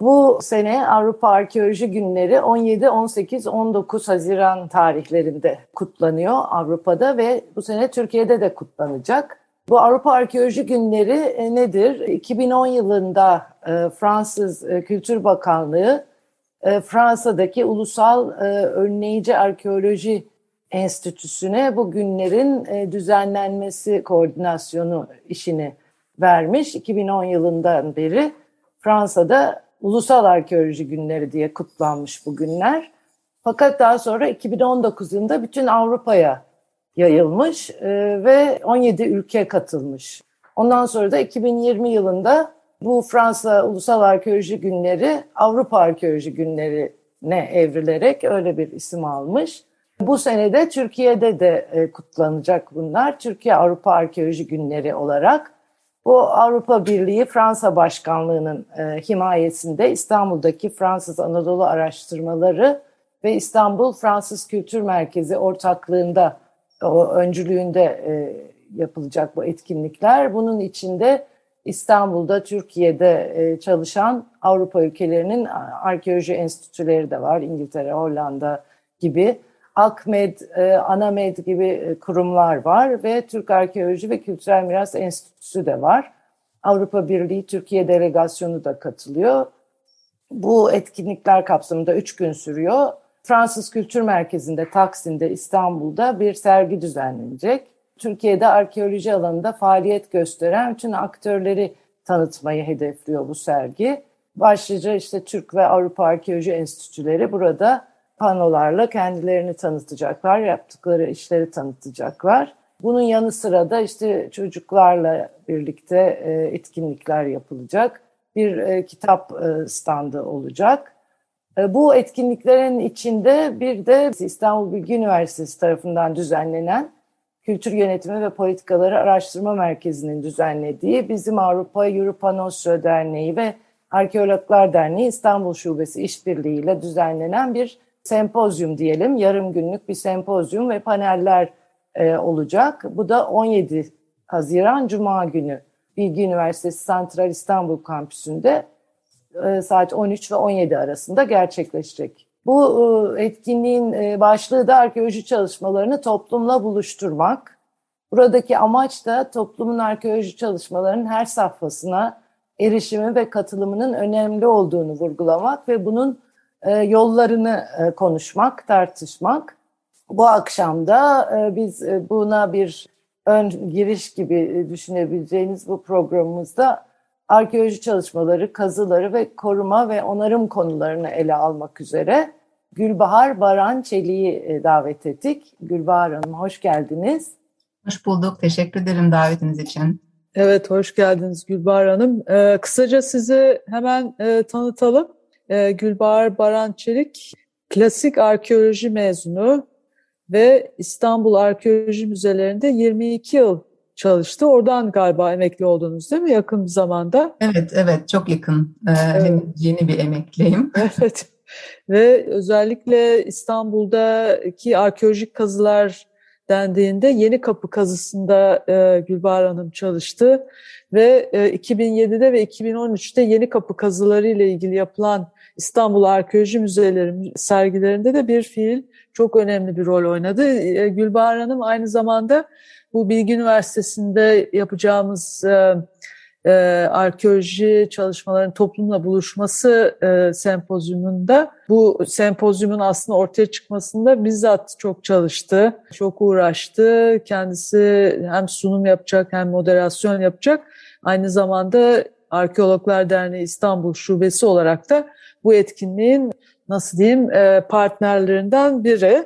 Bu sene Avrupa Arkeoloji Günleri 17, 18, 19 Haziran tarihlerinde kutlanıyor Avrupa'da ve bu sene Türkiye'de de kutlanacak. Bu Avrupa Arkeoloji Günleri e, nedir? 2010 yılında e, Fransız e, Kültür Bakanlığı Fransa'daki Ulusal Önleyici Arkeoloji Enstitüsü'ne bu günlerin düzenlenmesi koordinasyonu işini vermiş. 2010 yılından beri Fransa'da Ulusal Arkeoloji Günleri diye kutlanmış bu günler. Fakat daha sonra 2019 yılında bütün Avrupa'ya yayılmış e, ve 17 ülke katılmış. Ondan sonra da 2020 yılında bu Fransa Ulusal Arkeoloji Günleri Avrupa Arkeoloji Günleri'ne evrilerek öyle bir isim almış. Bu senede Türkiye'de de e, kutlanacak bunlar. Türkiye Avrupa Arkeoloji Günleri olarak. Bu Avrupa Birliği Fransa Başkanlığı'nın e, himayesinde İstanbul'daki Fransız Anadolu Araştırmaları ve İstanbul Fransız Kültür Merkezi ortaklığında, o öncülüğünde e, yapılacak bu etkinlikler. Bunun içinde İstanbul'da, Türkiye'de e, çalışan Avrupa ülkelerinin arkeoloji enstitüleri de var. İngiltere, Hollanda gibi. Akmed, e, Anamed gibi e, kurumlar var ve Türk Arkeoloji ve Kültürel Miras Enstitüsü de var. Avrupa Birliği Türkiye Delegasyonu da katılıyor. Bu etkinlikler kapsamında üç gün sürüyor. Fransız Kültür Merkezi'nde, Taksim'de, İstanbul'da bir sergi düzenlenecek. Türkiye'de arkeoloji alanında faaliyet gösteren bütün aktörleri tanıtmayı hedefliyor bu sergi. Başlıca işte Türk ve Avrupa Arkeoloji Enstitüleri burada panolarla kendilerini tanıtacaklar, yaptıkları işleri tanıtacaklar. Bunun yanı sıra da işte çocuklarla birlikte e, etkinlikler yapılacak. Bir e, kitap e, standı olacak. Bu etkinliklerin içinde bir de İstanbul Bilgi Üniversitesi tarafından düzenlenen Kültür Yönetimi ve Politikaları Araştırma Merkezi'nin düzenlediği bizim Avrupa Europa Nostra Derneği ve Arkeologlar Derneği İstanbul Şubesi işbirliğiyle düzenlenen bir sempozyum diyelim, yarım günlük bir sempozyum ve paneller e, olacak. Bu da 17 Haziran Cuma günü Bilgi Üniversitesi Santral İstanbul Kampüsü'nde e, saat 13 ve 17 arasında gerçekleşecek. Bu e, etkinliğin e, başlığı da arkeoloji çalışmalarını toplumla buluşturmak. Buradaki amaç da toplumun arkeoloji çalışmalarının her safhasına erişimi ve katılımının önemli olduğunu vurgulamak ve bunun e, yollarını e, konuşmak, tartışmak. Bu akşam da e, biz buna bir ön giriş gibi düşünebileceğiniz bu programımızda arkeoloji çalışmaları, kazıları ve koruma ve onarım konularını ele almak üzere Gülbahar Baran Çelik'i davet ettik. Gülbahar Hanım hoş geldiniz. Hoş bulduk. Teşekkür ederim davetiniz için. Evet, hoş geldiniz Gülbahar Hanım. Ee, kısaca sizi hemen e, tanıtalım. Ee, Gülbahar Baran Çelik klasik arkeoloji mezunu ve İstanbul Arkeoloji Müzelerinde 22 yıl çalıştı. Oradan galiba emekli oldunuz değil mi yakın bir zamanda? Evet, evet çok yakın. Ee, evet. Yeni bir emekliyim. Evet. Ve özellikle İstanbul'daki arkeolojik kazılar dendiğinde Yeni Kapı kazısında e, Gülbahar Hanım çalıştı ve e, 2007'de ve 2013'te Yeni Kapı kazıları ile ilgili yapılan İstanbul Arkeoloji Müzeleri sergilerinde de bir fiil çok önemli bir rol oynadı. E, Gülbahar Hanım aynı zamanda bu Bilgi Üniversitesi'nde yapacağımız e, e, arkeoloji çalışmaların toplumla buluşması e, sempozyumunda bu sempozyumun aslında ortaya çıkmasında bizzat çok çalıştı, çok uğraştı. Kendisi hem sunum yapacak hem moderasyon yapacak. Aynı zamanda Arkeologlar Derneği İstanbul Şubesi olarak da bu etkinliğin nasıl diyeyim e, partnerlerinden biri.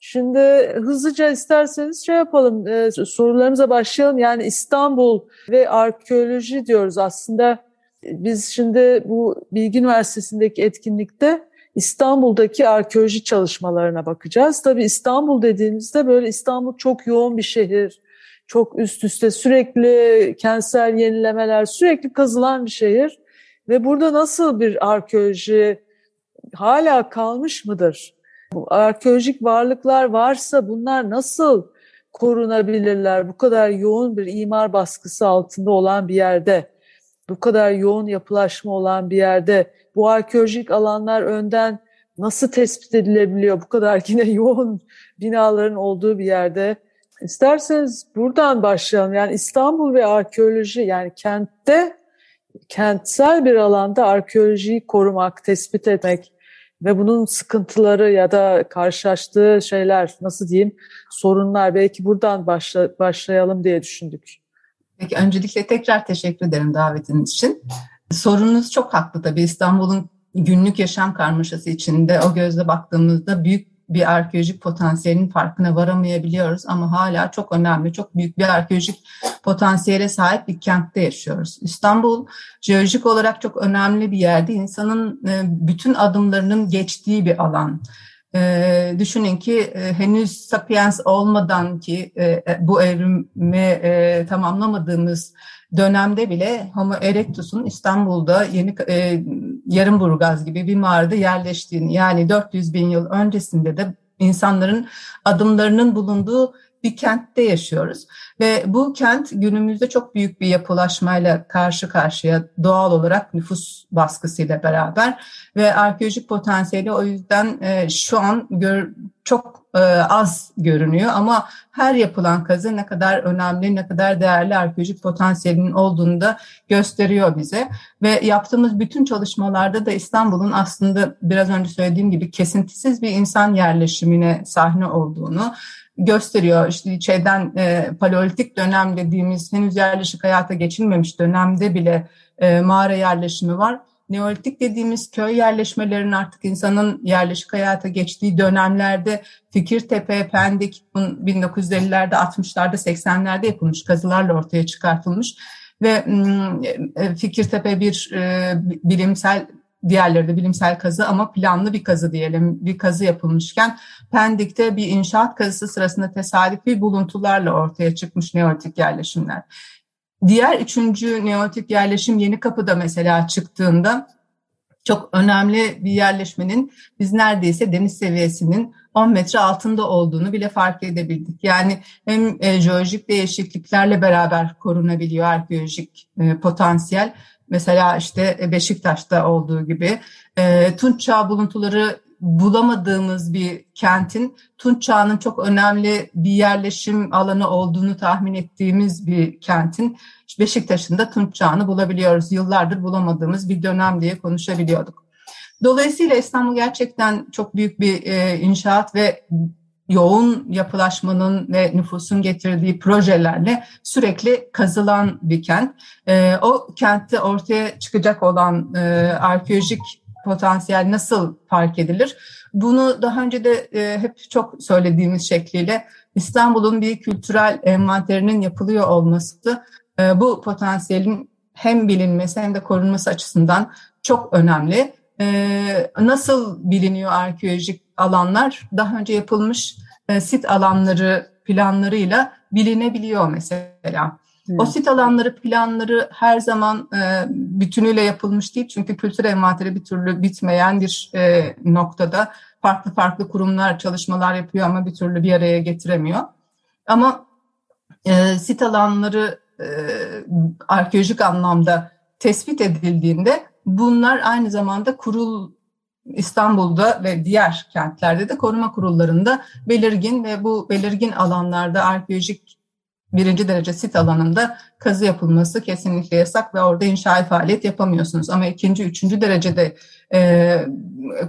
Şimdi hızlıca isterseniz şey yapalım, e, sorularımıza başlayalım. Yani İstanbul ve arkeoloji diyoruz aslında. Biz şimdi bu Bilgi Üniversitesi'ndeki etkinlikte İstanbul'daki arkeoloji çalışmalarına bakacağız. Tabii İstanbul dediğimizde böyle İstanbul çok yoğun bir şehir, çok üst üste sürekli kentsel yenilemeler, sürekli kazılan bir şehir. Ve burada nasıl bir arkeoloji hala kalmış mıdır? Bu arkeolojik varlıklar varsa bunlar nasıl korunabilirler? Bu kadar yoğun bir imar baskısı altında olan bir yerde, bu kadar yoğun yapılaşma olan bir yerde bu arkeolojik alanlar önden nasıl tespit edilebiliyor? Bu kadar yine yoğun binaların olduğu bir yerde. İsterseniz buradan başlayalım. Yani İstanbul ve arkeoloji yani kentte kentsel bir alanda arkeolojiyi korumak, tespit etmek ve bunun sıkıntıları ya da karşılaştığı şeyler nasıl diyeyim sorunlar belki buradan başla, başlayalım diye düşündük. Peki öncelikle tekrar teşekkür ederim davetiniz için. Sorununuz çok haklı tabii İstanbul'un günlük yaşam karmaşası içinde o gözle baktığımızda büyük bir arkeolojik potansiyelin farkına varamayabiliyoruz ama hala çok önemli, çok büyük bir arkeolojik potansiyele sahip bir kentte yaşıyoruz. İstanbul jeolojik olarak çok önemli bir yerde. İnsanın e, bütün adımlarının geçtiği bir alan. E, düşünün ki e, henüz sapiens olmadan ki e, bu evrimi e, tamamlamadığımız dönemde bile Homo erectus'un İstanbul'da yeni e, Yarımburgaz gibi bir mağarada yerleştiğini yani 400 bin yıl öncesinde de insanların adımlarının bulunduğu bir kentte yaşıyoruz. Ve bu kent günümüzde çok büyük bir yapılaşmayla karşı karşıya doğal olarak nüfus baskısıyla beraber ve arkeolojik potansiyeli o yüzden e, şu an gör, çok e, az görünüyor ama her yapılan kazı ne kadar önemli, ne kadar değerli arkeolojik potansiyelinin olduğunu da gösteriyor bize. Ve yaptığımız bütün çalışmalarda da İstanbul'un aslında biraz önce söylediğim gibi kesintisiz bir insan yerleşimine sahne olduğunu gösteriyor. İşte şeyden e, paleolitik dönem dediğimiz henüz yerleşik hayata geçilmemiş dönemde bile e, mağara yerleşimi var. Neolitik dediğimiz köy yerleşmelerinin artık insanın yerleşik hayata geçtiği dönemlerde Fikirtepe, Pendik 1950'lerde, 60'larda, 80'lerde yapılmış kazılarla ortaya çıkartılmış ve e, Fikirtepe bir e, bilimsel diğerleri de bilimsel kazı ama planlı bir kazı diyelim bir kazı yapılmışken Pendik'te bir inşaat kazısı sırasında tesadüfi buluntularla ortaya çıkmış neolitik yerleşimler. Diğer üçüncü neolitik yerleşim Yeni Kapı'da mesela çıktığında çok önemli bir yerleşmenin biz neredeyse deniz seviyesinin 10 metre altında olduğunu bile fark edebildik. Yani hem e, jeolojik değişikliklerle beraber korunabiliyor arkeolojik e, potansiyel Mesela işte e, Beşiktaş'ta olduğu gibi e, Tunç Çağ buluntuları bulamadığımız bir kentin Tunç Çağı'nın çok önemli bir yerleşim alanı olduğunu tahmin ettiğimiz bir kentin Beşiktaş'ın da Tunç Çağı'nı bulabiliyoruz. Yıllardır bulamadığımız bir dönem diye konuşabiliyorduk. Dolayısıyla İstanbul gerçekten çok büyük bir e, inşaat ve yoğun yapılaşmanın ve nüfusun getirdiği projelerle sürekli kazılan bir kent. E, o kentte ortaya çıkacak olan e, arkeolojik potansiyel nasıl fark edilir? Bunu daha önce de e, hep çok söylediğimiz şekliyle İstanbul'un bir kültürel envanterinin yapılıyor olması e, bu potansiyelin hem bilinmesi hem de korunması açısından çok önemli. E, nasıl biliniyor arkeolojik alanlar? Daha önce yapılmış e, sit alanları planlarıyla bilinebiliyor mesela. Evet. O sit alanları planları her zaman e, bütünüyle yapılmış değil. Çünkü kültür envanteri bir türlü bitmeyen bir e, noktada farklı farklı kurumlar çalışmalar yapıyor ama bir türlü bir araya getiremiyor. Ama e, sit alanları e, arkeolojik anlamda tespit edildiğinde bunlar aynı zamanda kurul İstanbul'da ve diğer kentlerde de koruma kurullarında belirgin ve bu belirgin alanlarda arkeolojik birinci derece sit alanında kazı yapılması kesinlikle yasak ve orada inşaat faaliyet yapamıyorsunuz. Ama ikinci, üçüncü derecede e,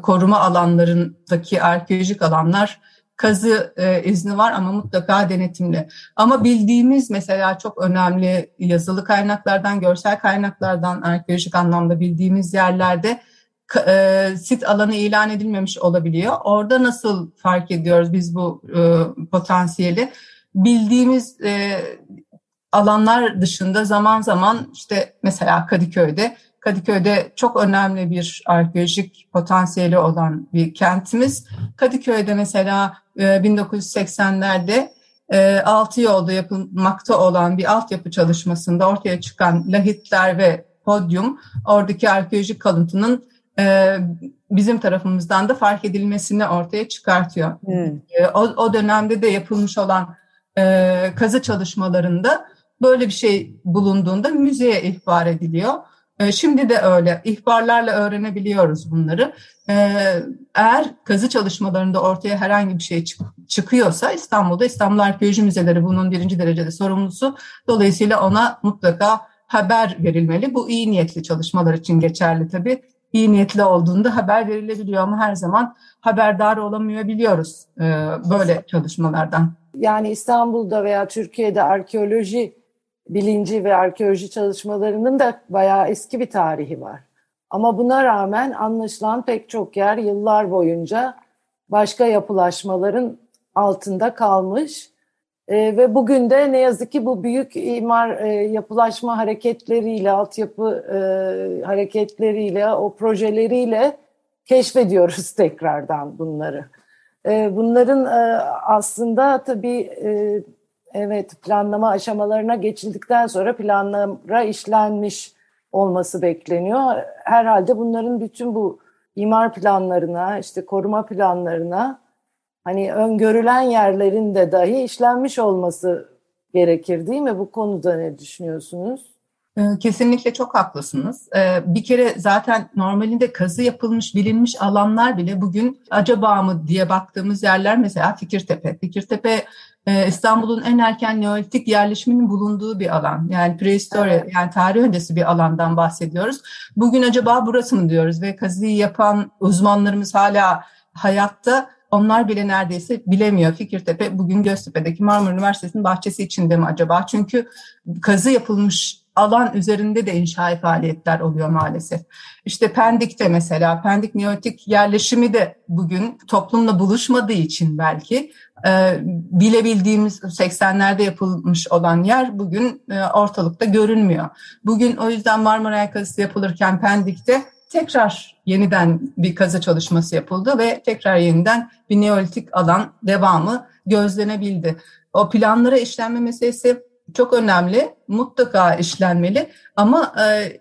koruma alanlarındaki arkeolojik alanlar kazı e, izni var ama mutlaka denetimli. Ama bildiğimiz mesela çok önemli yazılı kaynaklardan, görsel kaynaklardan arkeolojik anlamda bildiğimiz yerlerde e, sit alanı ilan edilmemiş olabiliyor. Orada nasıl fark ediyoruz biz bu e, potansiyeli? Bildiğimiz e, alanlar dışında zaman zaman işte mesela Kadıköy'de Kadıköy'de çok önemli bir arkeolojik potansiyeli olan bir kentimiz. Kadıköy'de mesela 1980'lerde e, altı yolda yapılmakta olan bir altyapı çalışmasında ortaya çıkan lahitler ve podyum oradaki arkeolojik kalıntının e, bizim tarafımızdan da fark edilmesini ortaya çıkartıyor. Hmm. O, o dönemde de yapılmış olan e, kazı çalışmalarında böyle bir şey bulunduğunda müzeye ihbar ediliyor. E, şimdi de öyle. ihbarlarla öğrenebiliyoruz bunları. E, eğer kazı çalışmalarında ortaya herhangi bir şey çık çıkıyorsa İstanbul'da İstanbul Arkeoloji Müzeleri bunun birinci derecede sorumlusu. Dolayısıyla ona mutlaka haber verilmeli. Bu iyi niyetli çalışmalar için geçerli tabii. İyi niyetli olduğunda haber verilebiliyor ama her zaman haberdar olamayabiliyoruz e, böyle çalışmalardan. Yani İstanbul'da veya Türkiye'de arkeoloji bilinci ve arkeoloji çalışmalarının da bayağı eski bir tarihi var. Ama buna rağmen anlaşılan pek çok yer yıllar boyunca başka yapılaşmaların altında kalmış. E, ve bugün de ne yazık ki bu büyük imar e, yapılaşma hareketleriyle, altyapı e, hareketleriyle, o projeleriyle keşfediyoruz tekrardan bunları. E, bunların e, aslında tabii e, evet planlama aşamalarına geçildikten sonra planlara işlenmiş olması bekleniyor. Herhalde bunların bütün bu imar planlarına, işte koruma planlarına hani öngörülen yerlerin de dahi işlenmiş olması gerekir değil mi? Bu konuda ne düşünüyorsunuz? Ee, kesinlikle çok haklısınız. Ee, bir kere zaten normalinde kazı yapılmış, bilinmiş alanlar bile bugün acaba mı diye baktığımız yerler mesela Fikirtepe. Fikirtepe e, İstanbul'un en erken Neolitik yerleşiminin bulunduğu bir alan. Yani prehistori, evet. yani tarih öncesi bir alandan bahsediyoruz. Bugün acaba burası mı diyoruz ve kazıyı yapan uzmanlarımız hala hayatta onlar bile neredeyse bilemiyor. Fikirtepe bugün Göztepe'deki Marmara Üniversitesi'nin bahçesi içinde mi acaba? Çünkü kazı yapılmış alan üzerinde de inşaat faaliyetler oluyor maalesef. İşte Pendik'te mesela, Pendik Neolitik yerleşimi de bugün toplumla buluşmadığı için belki e, bilebildiğimiz 80'lerde yapılmış olan yer bugün e, ortalıkta görünmüyor. Bugün o yüzden Marmara kazısı yapılırken Pendik'te tekrar yeniden bir kazı çalışması yapıldı ve tekrar yeniden bir neolitik alan devamı gözlenebildi. O planlara işlenme meselesi çok önemli, mutlaka işlenmeli ama e,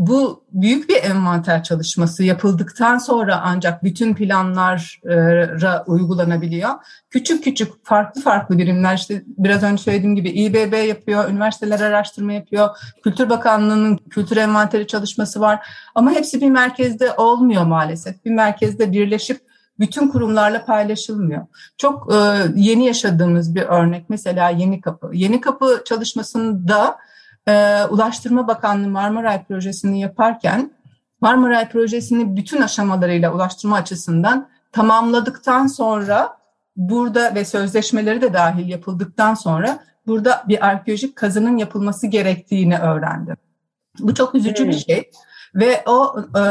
bu büyük bir envanter çalışması yapıldıktan sonra ancak bütün planlara uygulanabiliyor. Küçük küçük farklı farklı birimler işte biraz önce söylediğim gibi İBB yapıyor, üniversiteler araştırma yapıyor, Kültür Bakanlığı'nın kültür envanteri çalışması var ama hepsi bir merkezde olmuyor maalesef. Bir merkezde birleşip bütün kurumlarla paylaşılmıyor. Çok e, yeni yaşadığımız bir örnek mesela Yeni Kapı. Yeni Kapı çalışmasında e, Ulaştırma Bakanlığı Marmaray Projesi'ni yaparken Marmaray Projesi'ni bütün aşamalarıyla ulaştırma açısından tamamladıktan sonra burada ve sözleşmeleri de dahil yapıldıktan sonra burada bir arkeolojik kazının yapılması gerektiğini öğrendim. Bu çok üzücü bir şey. Ve o e,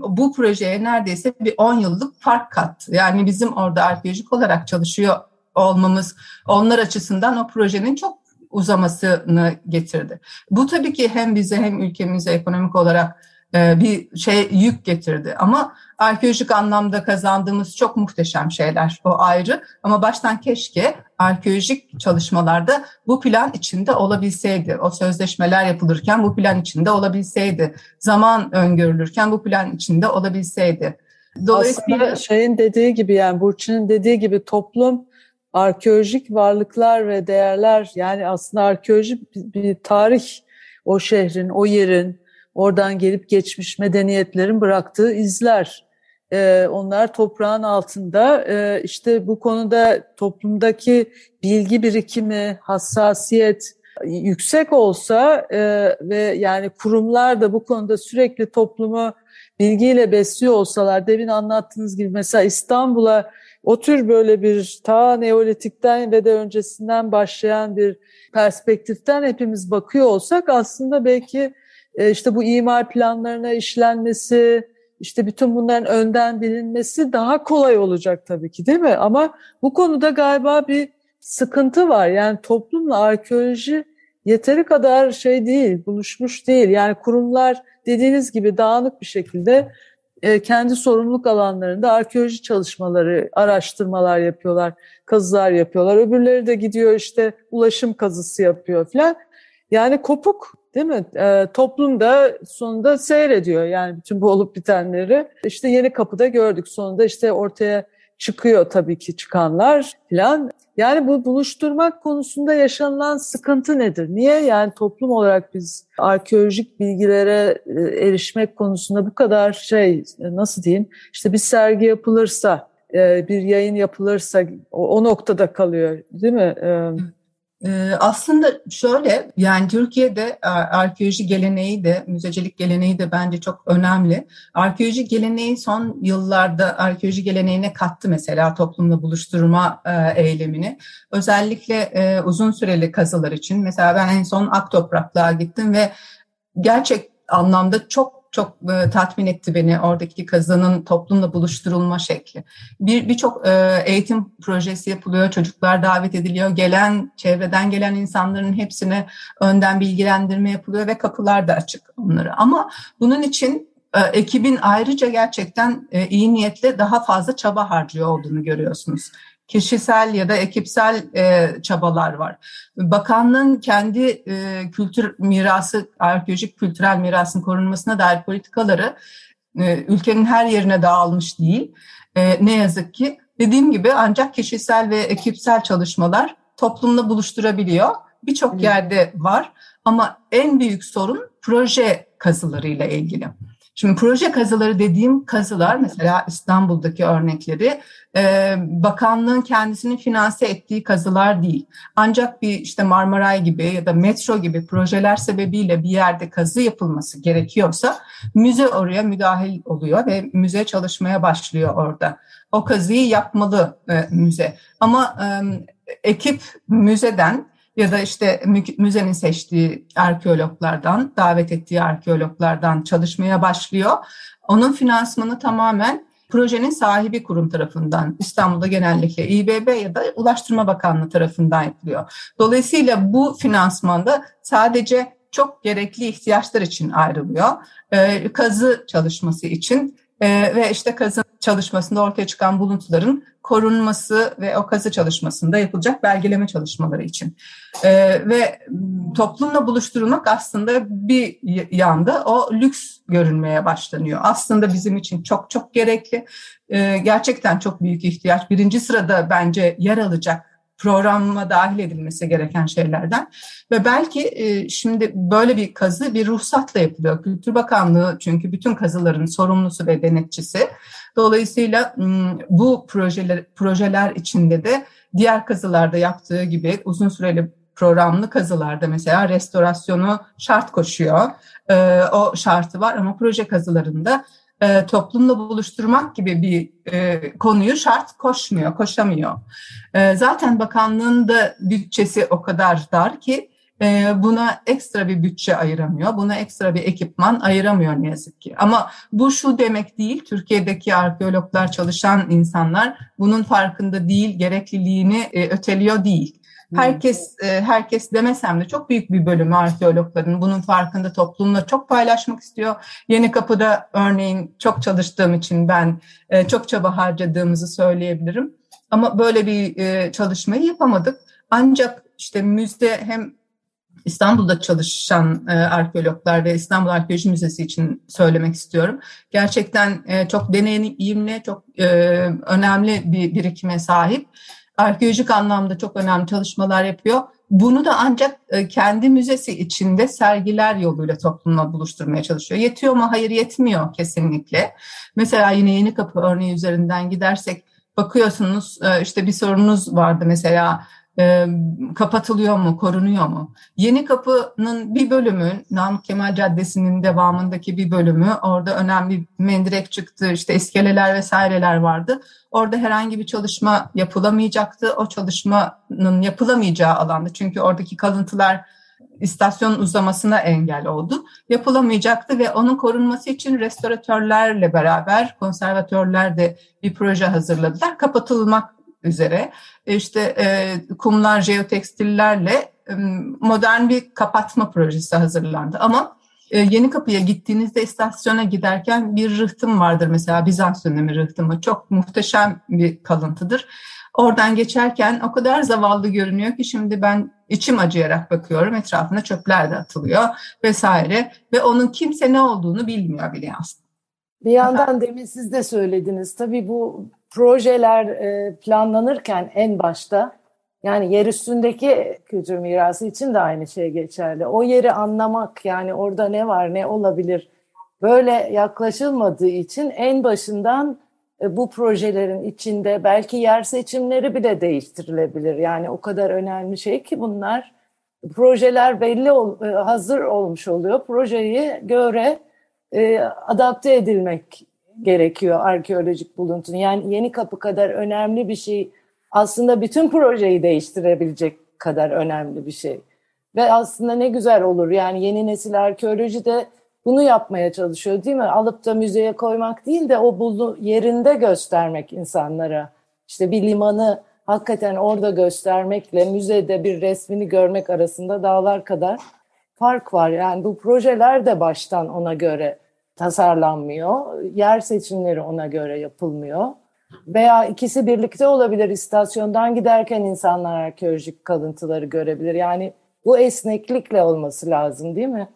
bu projeye neredeyse bir 10 yıllık fark kattı. Yani bizim orada arkeolojik olarak çalışıyor olmamız onlar açısından o projenin çok uzamasını getirdi. Bu tabii ki hem bize hem ülkemize ekonomik olarak e, bir şey yük getirdi. Ama arkeolojik anlamda kazandığımız çok muhteşem şeyler o ayrı. Ama baştan keşke arkeolojik çalışmalarda bu plan içinde olabilseydi. O sözleşmeler yapılırken bu plan içinde olabilseydi. Zaman öngörülürken bu plan içinde olabilseydi. Dolayısıyla Aslında şeyin dediği gibi yani Burçin'in dediği gibi toplum arkeolojik varlıklar ve değerler yani aslında arkeoloji bir tarih o şehrin, o yerin, oradan gelip geçmiş medeniyetlerin bıraktığı izler. Ee, onlar toprağın altında ee, işte bu konuda toplumdaki bilgi birikimi, hassasiyet yüksek olsa e, ve yani kurumlar da bu konuda sürekli toplumu bilgiyle besliyor olsalar demin anlattığınız gibi mesela İstanbul'a o tür böyle bir ta Neolitik'ten ve de öncesinden başlayan bir perspektiften hepimiz bakıyor olsak aslında belki e, işte bu imar planlarına işlenmesi, işte bütün bunların önden bilinmesi daha kolay olacak tabii ki değil mi? Ama bu konuda galiba bir sıkıntı var. Yani toplumla arkeoloji yeteri kadar şey değil, buluşmuş değil. Yani kurumlar dediğiniz gibi dağınık bir şekilde e, kendi sorumluluk alanlarında arkeoloji çalışmaları, araştırmalar yapıyorlar, kazılar yapıyorlar. Öbürleri de gidiyor işte ulaşım kazısı yapıyor falan. Yani kopuk değil mi? E, toplum da sonunda seyrediyor yani bütün bu olup bitenleri. İşte yeni kapıda gördük sonunda işte ortaya çıkıyor tabii ki çıkanlar falan. Yani bu buluşturmak konusunda yaşanılan sıkıntı nedir? Niye yani toplum olarak biz arkeolojik bilgilere e, erişmek konusunda bu kadar şey nasıl diyeyim işte bir sergi yapılırsa e, bir yayın yapılırsa o, noktada kalıyor değil mi? E, aslında şöyle yani Türkiye'de arkeoloji geleneği de müzecilik geleneği de bence çok önemli. Arkeoloji geleneği son yıllarda arkeoloji geleneğine kattı mesela toplumla buluşturma e, eylemini. Özellikle e, uzun süreli kazılar için mesela ben en son Aktopraklığa gittim ve gerçek anlamda çok çok e, tatmin etti beni oradaki kazanın toplumla buluşturulma şekli. Bir birçok e, eğitim projesi yapılıyor, çocuklar davet ediliyor, gelen çevreden gelen insanların hepsine önden bilgilendirme yapılıyor ve kapılar da açık onlara. Ama bunun için e, ekibin ayrıca gerçekten e, iyi niyetle daha fazla çaba harcıyor olduğunu görüyorsunuz kişisel ya da ekipsel e, çabalar var. Bakanlığın kendi e, kültür mirası, arkeolojik kültürel mirasın korunmasına dair politikaları e, ülkenin her yerine dağılmış değil. E, ne yazık ki dediğim gibi ancak kişisel ve ekipsel çalışmalar toplumla buluşturabiliyor. Birçok yerde var ama en büyük sorun proje kazılarıyla ilgili. Şimdi proje kazıları dediğim kazılar mesela İstanbul'daki örnekleri e, bakanlığın kendisinin finanse ettiği kazılar değil. Ancak bir işte Marmaray gibi ya da metro gibi projeler sebebiyle bir yerde kazı yapılması gerekiyorsa müze oraya müdahil oluyor ve müze çalışmaya başlıyor orada. O kazıyı yapmalı e, müze. Ama e, ekip müzeden ya da işte müzenin seçtiği arkeologlardan, davet ettiği arkeologlardan çalışmaya başlıyor. Onun finansmanı tamamen projenin sahibi kurum tarafından İstanbul'da genellikle İBB ya da Ulaştırma Bakanlığı tarafından yapılıyor. Dolayısıyla bu finansmanda sadece çok gerekli ihtiyaçlar için ayrılıyor. Ee, kazı çalışması için e, ve işte kazı çalışmasında ortaya çıkan buluntuların korunması ve o kazı çalışmasında yapılacak belgeleme çalışmaları için. Ee, ve toplumla buluşturulmak aslında bir yanda o lüks görünmeye başlanıyor. Aslında bizim için çok çok gerekli. Ee, gerçekten çok büyük ihtiyaç. Birinci sırada bence yer alacak programa dahil edilmesi gereken şeylerden ve belki e, şimdi böyle bir kazı bir ruhsatla yapılıyor. Kültür Bakanlığı çünkü bütün kazıların sorumlusu ve denetçisi. Dolayısıyla bu projeler projeler içinde de diğer kazılarda yaptığı gibi uzun süreli programlı kazılarda mesela restorasyonu şart koşuyor. O şartı var ama proje kazılarında toplumla buluşturmak gibi bir konuyu şart koşmuyor, koşamıyor. Zaten bakanlığın da bütçesi o kadar dar ki e, buna ekstra bir bütçe ayıramıyor, buna ekstra bir ekipman ayıramıyor ne yazık ki. Ama bu şu demek değil, Türkiye'deki arkeologlar çalışan insanlar bunun farkında değil, gerekliliğini e, öteliyor değil. Herkes e, herkes demesem de çok büyük bir bölümü arkeologların bunun farkında toplumla çok paylaşmak istiyor. Yeni Kapı'da örneğin çok çalıştığım için ben e, çok çaba harcadığımızı söyleyebilirim. Ama böyle bir e, çalışmayı yapamadık. Ancak işte müzde hem İstanbul'da çalışan e, arkeologlar ve İstanbul Arkeoloji Müzesi için söylemek istiyorum. Gerçekten e, çok deneyimli, çok e, önemli bir birikime sahip arkeolojik anlamda çok önemli çalışmalar yapıyor. Bunu da ancak e, kendi müzesi içinde sergiler yoluyla toplumla buluşturmaya çalışıyor. Yetiyor mu? Hayır yetmiyor kesinlikle. Mesela yine Yeni Kapı örneği üzerinden gidersek bakıyorsunuz e, işte bir sorunuz vardı mesela e, kapatılıyor mu, korunuyor mu? Yeni Kapı'nın bir bölümü, Namık Kemal Caddesi'nin devamındaki bir bölümü, orada önemli mendirek çıktı, işte iskeleler vesaireler vardı. Orada herhangi bir çalışma yapılamayacaktı. O çalışmanın yapılamayacağı alanda çünkü oradaki kalıntılar istasyon uzamasına engel oldu. Yapılamayacaktı ve onun korunması için restoratörlerle beraber konservatörler de bir proje hazırladılar. Kapatılmak üzere işte e, kumlar jeotekstillerle e, modern bir kapatma projesi hazırlandı. Ama e, Yeni Kapı'ya gittiğinizde istasyona giderken bir rıhtım vardır mesela Bizans dönemi rıhtımı. Çok muhteşem bir kalıntıdır. Oradan geçerken o kadar zavallı görünüyor ki şimdi ben içim acıyarak bakıyorum. Etrafına çöpler de atılıyor vesaire ve onun kimse ne olduğunu bilmiyor bile aslında. Bir yandan demin siz de söylediniz. Tabii bu projeler e, planlanırken en başta yani yer üstündeki kültür mirası için de aynı şey geçerli. O yeri anlamak yani orada ne var ne olabilir böyle yaklaşılmadığı için en başından e, bu projelerin içinde belki yer seçimleri bile değiştirilebilir. Yani o kadar önemli şey ki bunlar projeler belli e, hazır olmuş oluyor. Projeyi göre e, adapte edilmek gerekiyor arkeolojik buluntun. Yani yeni kapı kadar önemli bir şey aslında bütün projeyi değiştirebilecek kadar önemli bir şey. Ve aslında ne güzel olur yani yeni nesil arkeoloji de bunu yapmaya çalışıyor değil mi? Alıp da müzeye koymak değil de o bulu yerinde göstermek insanlara. İşte bir limanı hakikaten orada göstermekle müzede bir resmini görmek arasında dağlar kadar fark var. Yani bu projeler de baştan ona göre tasarlanmıyor. Yer seçimleri ona göre yapılmıyor. Veya ikisi birlikte olabilir. İstasyondan giderken insanlar arkeolojik kalıntıları görebilir. Yani bu esneklikle olması lazım değil mi?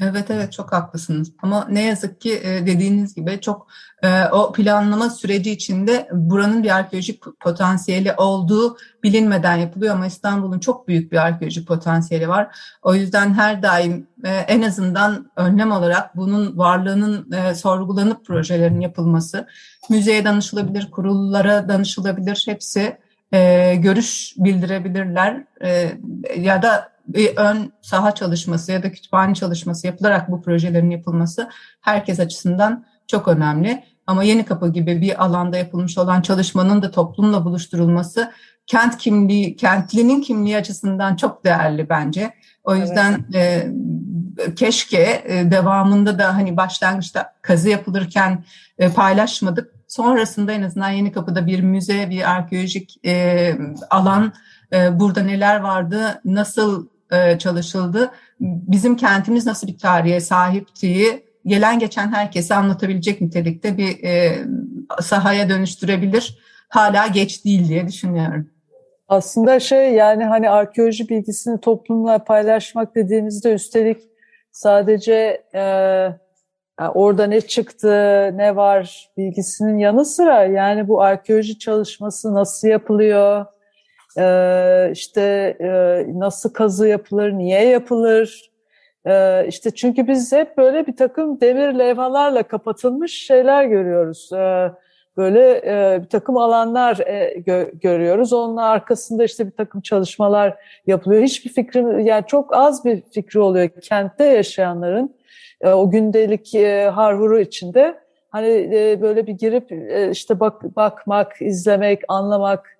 Evet evet çok haklısınız ama ne yazık ki e, dediğiniz gibi çok e, o planlama süreci içinde buranın bir arkeolojik potansiyeli olduğu bilinmeden yapılıyor ama İstanbul'un çok büyük bir arkeolojik potansiyeli var. O yüzden her daim e, en azından önlem olarak bunun varlığının sorgulanıp projelerin yapılması, müzeye danışılabilir, kurullara danışılabilir hepsi görüş bildirebilirler ya da bir ön saha çalışması ya da kütüphane çalışması yapılarak bu projelerin yapılması herkes açısından çok önemli. Ama Yeni Kapı gibi bir alanda yapılmış olan çalışmanın da toplumla buluşturulması kent kimliği, kentlinin kimliği açısından çok değerli bence. O yüzden evet. e, keşke e, devamında da hani başlangıçta kazı yapılırken e, paylaşmadık. Sonrasında en azından Yeni Kapı'da bir müze, bir arkeolojik e, alan, e, burada neler vardı, nasıl e, çalışıldı. Bizim kentimiz nasıl bir tarihe sahiptiği gelen geçen herkese anlatabilecek nitelikte bir e, sahaya dönüştürebilir. Hala geç değil diye düşünüyorum. Aslında şey yani hani arkeoloji bilgisini toplumla paylaşmak dediğimizde üstelik sadece e, orada ne çıktı, ne var bilgisinin yanı sıra yani bu arkeoloji çalışması nasıl yapılıyor, işte e, nasıl kazı yapılır, niye yapılır, e, işte çünkü biz hep böyle bir takım demir levhalarla kapatılmış şeyler görüyoruz. E, böyle e, bir takım alanlar e, gö görüyoruz. Onun arkasında işte bir takım çalışmalar yapılıyor. Hiçbir fikrim, yani çok az bir fikri oluyor kentte yaşayanların o gündelik harhuru içinde. Hani böyle bir girip işte bak bakmak, izlemek, anlamak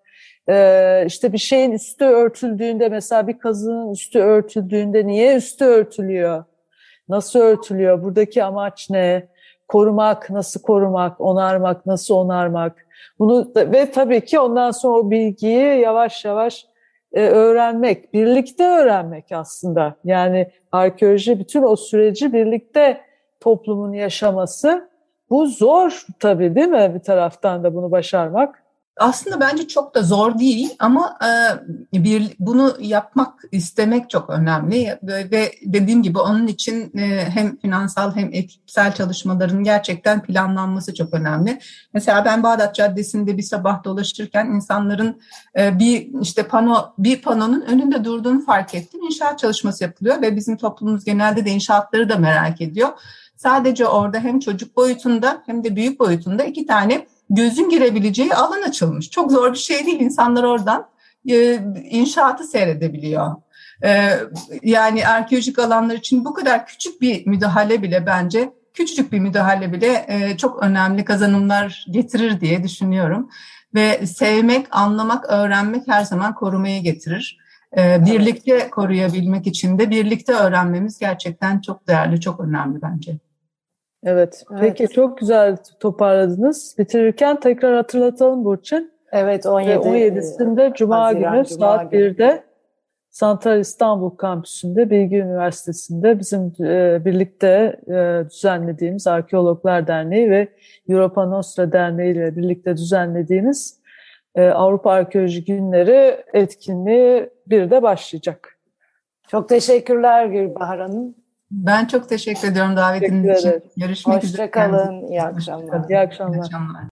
ee, işte bir şeyin üstü örtüldüğünde mesela bir kazının üstü örtüldüğünde niye üstü örtülüyor? Nasıl örtülüyor? Buradaki amaç ne? Korumak, nasıl korumak, onarmak, nasıl onarmak? Bunu da, ve tabii ki ondan sonra o bilgiyi yavaş yavaş e, öğrenmek, birlikte öğrenmek aslında. Yani arkeoloji bütün o süreci birlikte toplumun yaşaması. Bu zor tabii değil mi bir taraftan da bunu başarmak? Aslında bence çok da zor değil ama e, bir bunu yapmak istemek çok önemli ve dediğim gibi onun için e, hem finansal hem ekipsel çalışmaların gerçekten planlanması çok önemli. Mesela ben Bağdat Caddesi'nde bir sabah dolaşırken insanların e, bir işte pano bir panonun önünde durduğunu fark ettim. İnşaat çalışması yapılıyor ve bizim toplumumuz genelde de inşaatları da merak ediyor. Sadece orada hem çocuk boyutunda hem de büyük boyutunda iki tane gözün girebileceği alan açılmış. Çok zor bir şey değil. İnsanlar oradan e, inşaatı seyredebiliyor. E, yani arkeolojik alanlar için bu kadar küçük bir müdahale bile bence küçücük bir müdahale bile e, çok önemli kazanımlar getirir diye düşünüyorum. Ve sevmek, anlamak, öğrenmek her zaman korumayı getirir. E, birlikte koruyabilmek için de birlikte öğrenmemiz gerçekten çok değerli, çok önemli bence. Evet. evet. Peki çok güzel toparladınız. Bitirirken tekrar hatırlatalım Burçin. Evet 17. 17'sinde Cuma Haziran, günü Cuma saat günü. 1'de Santral İstanbul Kampüsü'nde Bilgi Üniversitesi'nde bizim e, birlikte e, düzenlediğimiz Arkeologlar Derneği ve Europa Nostra Derneği ile birlikte düzenlediğimiz e, Avrupa Arkeoloji Günleri etkinliği bir de başlayacak. Çok teşekkürler Gülbahar Hanım. Ben çok teşekkür ediyorum davetiniz için. Görüşmek üzere. Hoşçakalın. İyi akşamlar. İyi akşamlar. İyi akşamlar.